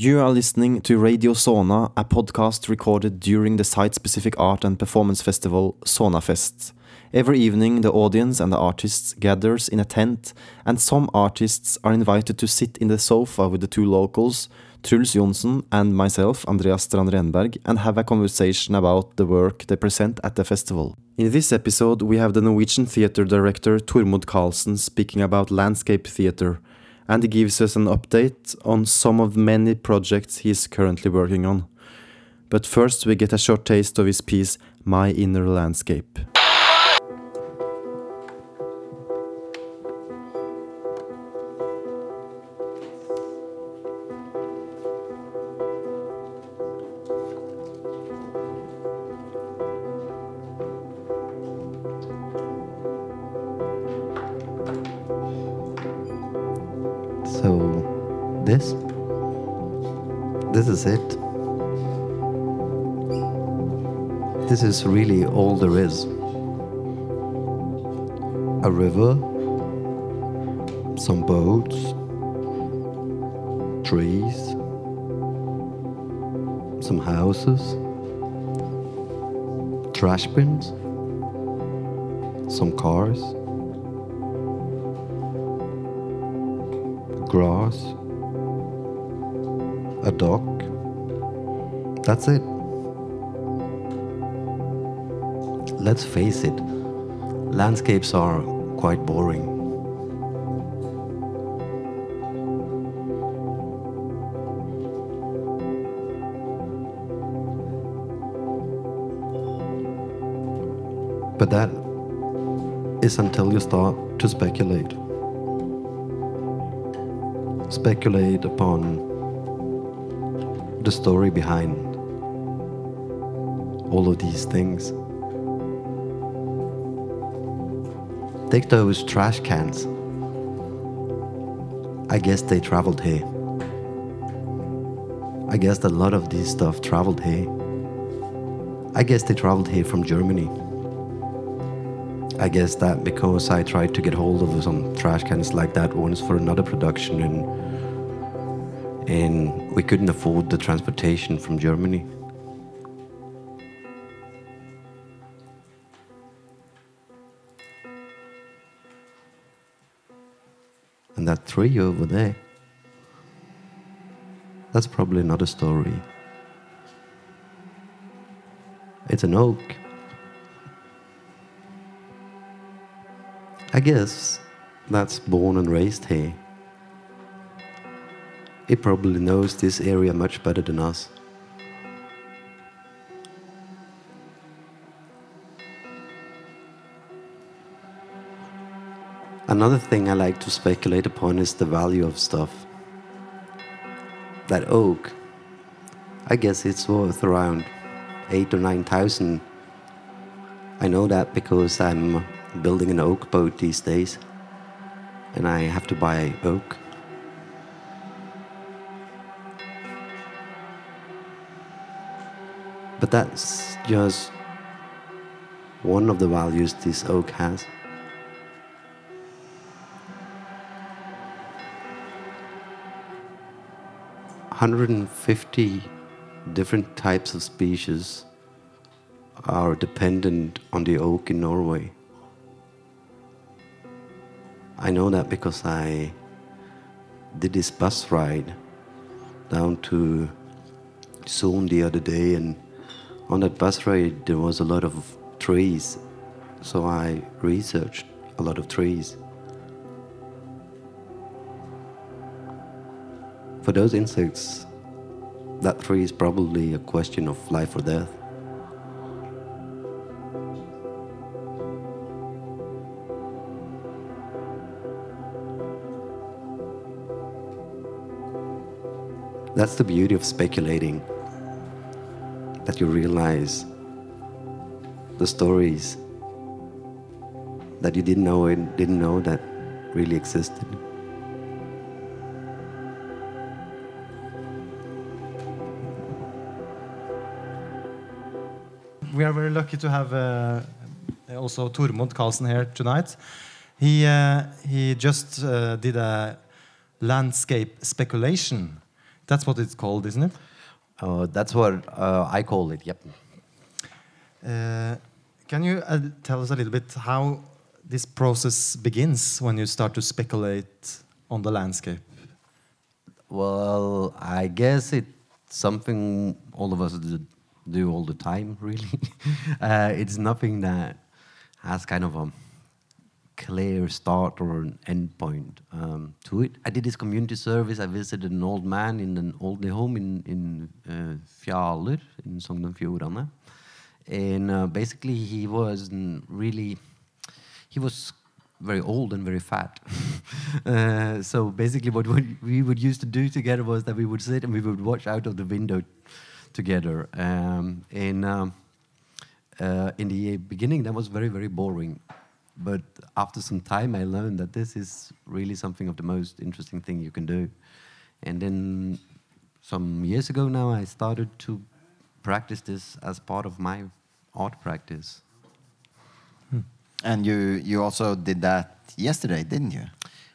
You are listening to Radio Såna, a podcast recorded during the site specific art and performance festival Sånafest. Every evening, the audience and the artists gathers in a tent, and some artists are invited to sit in the sofa with the two locals, Truls Jonsson and myself, Andreas Strand Renberg, and have a conversation about the work they present at the festival. In this episode, we have the Norwegian theatre director Tormod Carlsen speaking about landscape theatre, and gives us an update on some of many projects he is currently working on. But first, we get a short taste of his piece, My Inner Landscape. So, this? This is it. This is really all there is. A river, some boats, trees, some houses, trash bins, some cars. Grass, a dock. That's it. Let's face it, landscapes are quite boring. But that is until you start to speculate speculate upon the story behind all of these things. Take those trash cans. I guess they traveled here. I guess a lot of this stuff traveled here. I guess they traveled here from Germany. I guess that because I tried to get hold of some trash cans like that once for another production and and we couldn't afford the transportation from Germany. And that tree over there, that's probably another story. It's an oak. I guess that's born and raised here. It probably knows this area much better than us. Another thing I like to speculate upon is the value of stuff. That oak, I guess it's worth around eight or nine thousand. I know that because I'm building an oak boat these days and I have to buy oak. But that's just one of the values this oak has. Hundred and fifty different types of species are dependent on the oak in Norway. I know that because I did this bus ride down to Son the other day and on that bus ride there was a lot of trees. So i researched a lot of trees. For those insects that tree is probably a question of life or death that's the beauty of speculating that you realize the stories that you didn't know and didn't know that really existed. We are very lucky to have uh, also Tormod Carlsen here tonight. He uh, he just uh, did a landscape speculation. That's what it's called, isn't it? Uh, that's what uh, I call it. Yep. Uh, can you uh, tell us a little bit how this process begins when you start to speculate on the landscape? Well, I guess it's something all of us do, do all the time, really. uh, it's nothing that has kind of a clear start or an end point um, to it. I did this community service. I visited an old man in an old home in, in uh, Fjaler, in Sogn og Fjordane. And uh, basically, he was really, he was very old and very fat. uh, so basically, what we would used to do together was that we would sit and we would watch out of the window together. Um, and um, uh, in the beginning, that was very, very boring. But after some time, I learned that this is really something of the most interesting thing you can do. And then some years ago now, I started to practice this as part of my art practice. And you you also did that yesterday, didn't you?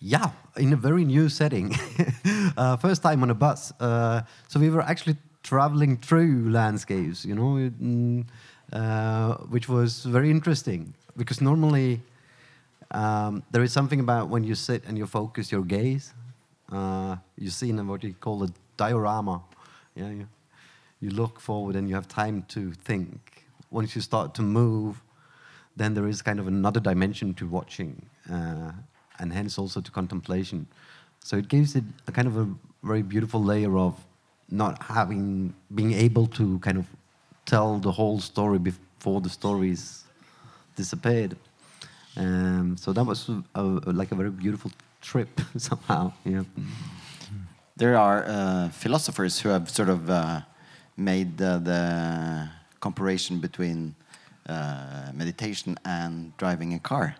Yeah, in a very new setting. uh, first time on a bus. Uh, so we were actually traveling through landscapes, you know, mm, uh, which was very interesting because normally um, there is something about when you sit and you focus your gaze, uh, you see in what you call a diorama. Yeah, you, you look forward and you have time to think. Once you start to move, then there is kind of another dimension to watching, uh, and hence also to contemplation. So it gives it a kind of a very beautiful layer of not having, being able to kind of tell the whole story before the stories disappeared. Um, so that was a, like a very beautiful trip somehow. Yeah. There are uh, philosophers who have sort of uh, made the, the comparison between uh, meditation and driving a car,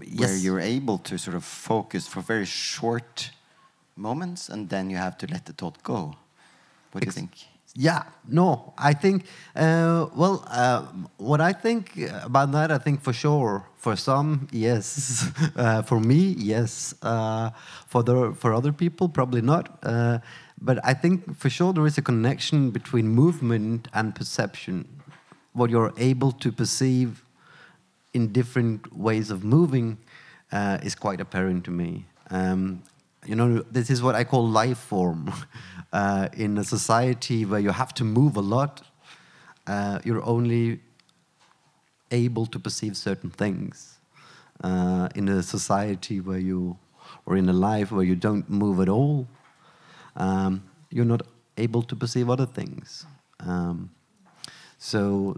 Yes. where you're able to sort of focus for very short moments, and then you have to let the thought go. What do you think? Yeah, no, I think, uh, well, uh, what I think about that, I think for sure, for some, yes. uh, for me, yes. Uh, for, the, for other people, probably not. Uh, but I think for sure there is a connection between movement and perception. What you're able to perceive in different ways of moving uh, is quite apparent to me. Um, you know, this is what I call life form. Uh, in a society where you have to move a lot, uh, you're only able to perceive certain things. Uh, in a society where you, or in a life where you don't move at all, um, you're not able to perceive other things. Um, so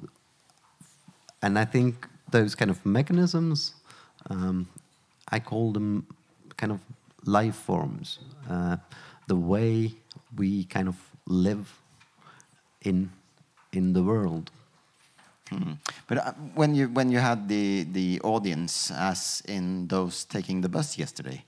and I think those kind of mechanisms, um, I call them kind of life forms, uh, the way we kind of live in in the world. Hmm. But uh, when you when you had the the audience, as in those taking the bus yesterday,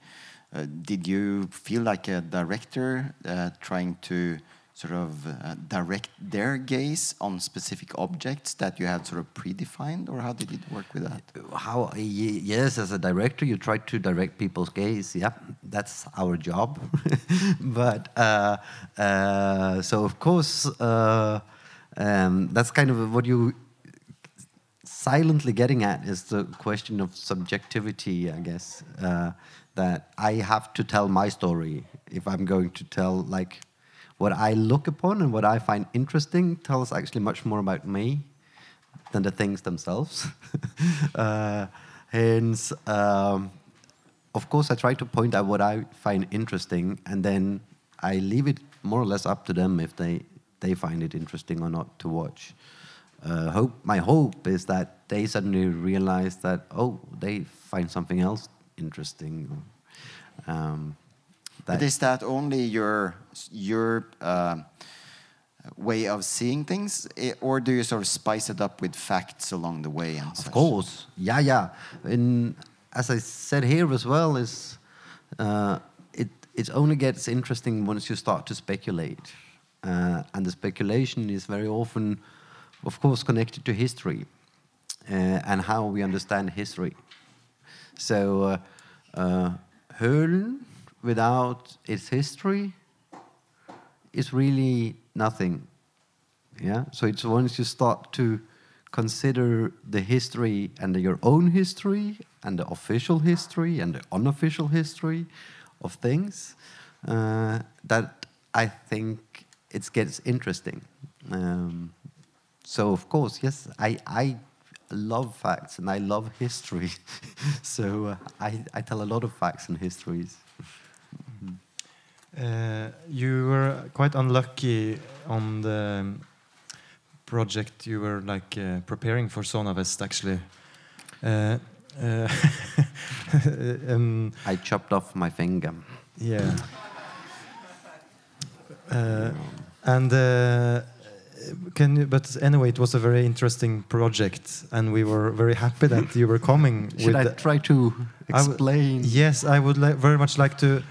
uh, did you feel like a director uh, trying to sort of uh, direct their gaze on specific objects that you had sort of predefined, or how did it work with that? How? Yes, as a director, you try to direct people's gaze. Yeah, that's our job. but uh, uh, so of course, uh, um, that's kind of what you silently getting at is the question of subjectivity, I guess. Uh, that I have to tell my story if I'm going to tell like what I look upon and what I find interesting tells actually much more about me than the things themselves. uh, hence, um, of course, I try to point out what I find interesting, and then I leave it more or less up to them if they they find it interesting or not to watch. Uh, hope my hope is that they suddenly realize that oh, they find something else interesting. Um, But is that only your your uh, way of seeing things, or do you sort of spice it up with facts along the way? And Of such? course, yeah, yeah. And as I said here as well, is uh, it it only gets interesting once you start to speculate, uh, and the speculation is very often, of course, connected to history uh, and how we understand history. So, uh, uh, Höhlen without its history is really nothing. Yeah. So it's once you start to consider the history and your own history and the official history and the unofficial history of things uh, that I think it gets interesting. Um, so of course, yes, I, I love facts and I love history. so uh, I, I tell a lot of facts and histories. Uh, you were quite unlucky on the project you were like uh, preparing for Sånafest actually. Uh, uh, um, I chopped off my finger. yeah. Uh, and uh, can you, but anyway, it was a very interesting project, and we were very happy that you were coming. Should I try to I explain? Yes, I would li very much like to.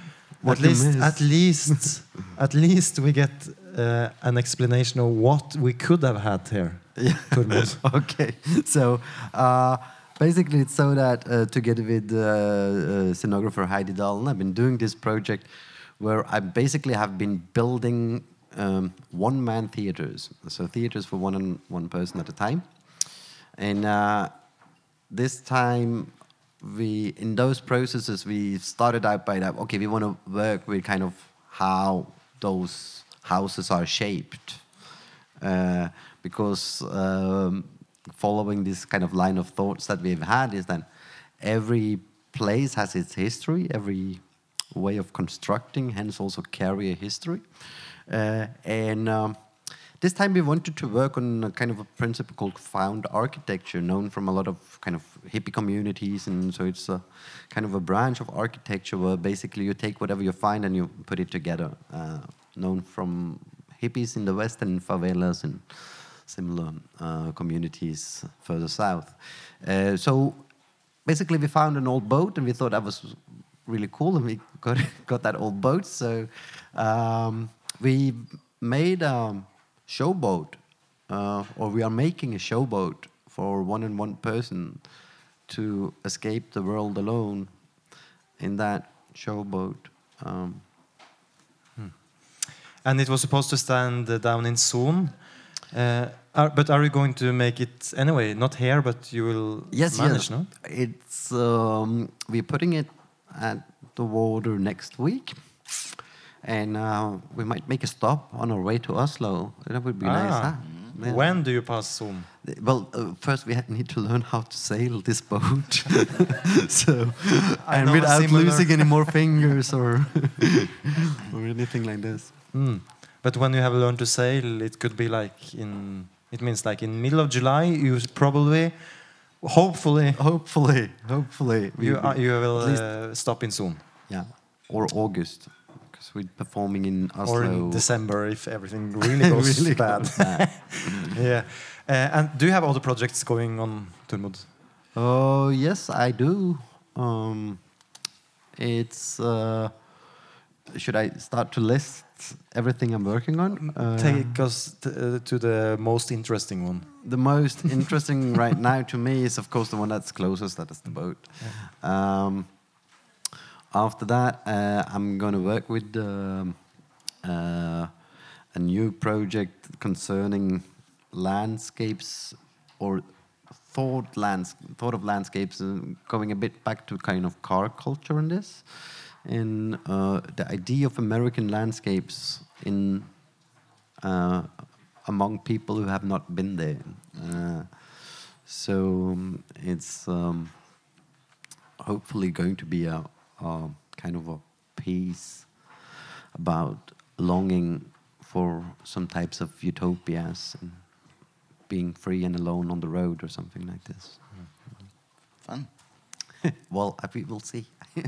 What at least, missed. at least, at least we get uh, an explanation of what we could have had here. Yeah. Okay. So uh, basically, it's so that uh, together with uh, uh, scenographer Heidi Dahlen, I've been doing this project where I basically have been building um, one-man theaters, so theaters for one and one person at a time. And uh, this time, we in those processes we started out by that. Okay, we want to work with kind of how those houses are shaped uh, because um, following this kind of line of thoughts that we've had is that every place has its history, every way of constructing, hence also carry a history. Uh, and um, this time we wanted to work on a kind of a principle called found architecture, known from a lot of kind of hippie communities, and so it's a kind of a branch of architecture where basically you take whatever you find and you put it together. Uh, known from hippies in the west and favelas and similar uh, communities further south. Uh, so basically, we found an old boat and we thought that was really cool, and we got got that old boat. So um, we made a showboat, uh, or we are making a showboat for one and one person to escape the world alone in that showboat. Um, And it was supposed to stand uh, down in Son. Uh, are, but are you going to make it anyway? Not here, but you will Yes, manage, yes. no? It's um, we're putting it at the water next week, and uh, we might make a stop on our way to Oslo. That would be nice. Ah. Huh? Yeah. When do you pass Son? Well, uh, first we need to learn how to sail this boat. so, I and without losing any more fingers or or anything like this. Mm. But when you have learned to sail, it could be like in. It means like in middle of July. You probably, hopefully, Hopefully, hopefully you will- are, you will uh, stop in Son yeah, or August because we're performing in Oslo. or in December if everything really goes Really bad. goes bad. yeah. Uh, and do you have other projects going on, Tormod? Oh yes, I do. Um, it's. Uh, should I start to list everything I'm working on? Uh, Take us t- uh, to the most interesting one. the most interesting right now to me is, of course, the one that's closest. That is the boat. Um, after that, uh, I'm going to work with um, uh, a new project concerning landscapes or thought lands thought of landscapes, uh, going a bit back to kind of car culture in this, and uh, the idea of American landscapes in uh, among people who have not been there. Uh, so um, it's um, hopefully going to be a, a kind of a piece about longing for some types of utopias and being free and alone on the road or something like this. Fun. well, we will see.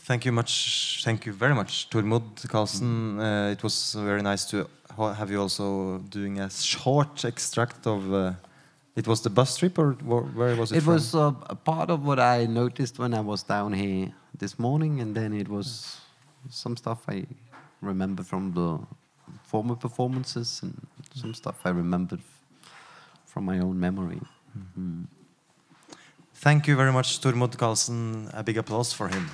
Thank you much. Thank you very much, Tormod Carlsen. Uh, it was very nice to ha- have you also doing a short extract of. Uh, it was the bus trip, or where was it? It from? was uh, a part of what I noticed when I was down here this morning, and then it was some stuff I remember from the former performances, and some stuff I remembered from my own memory. Mm. Thank you very much, Tormod Carlsen. A big applause for him.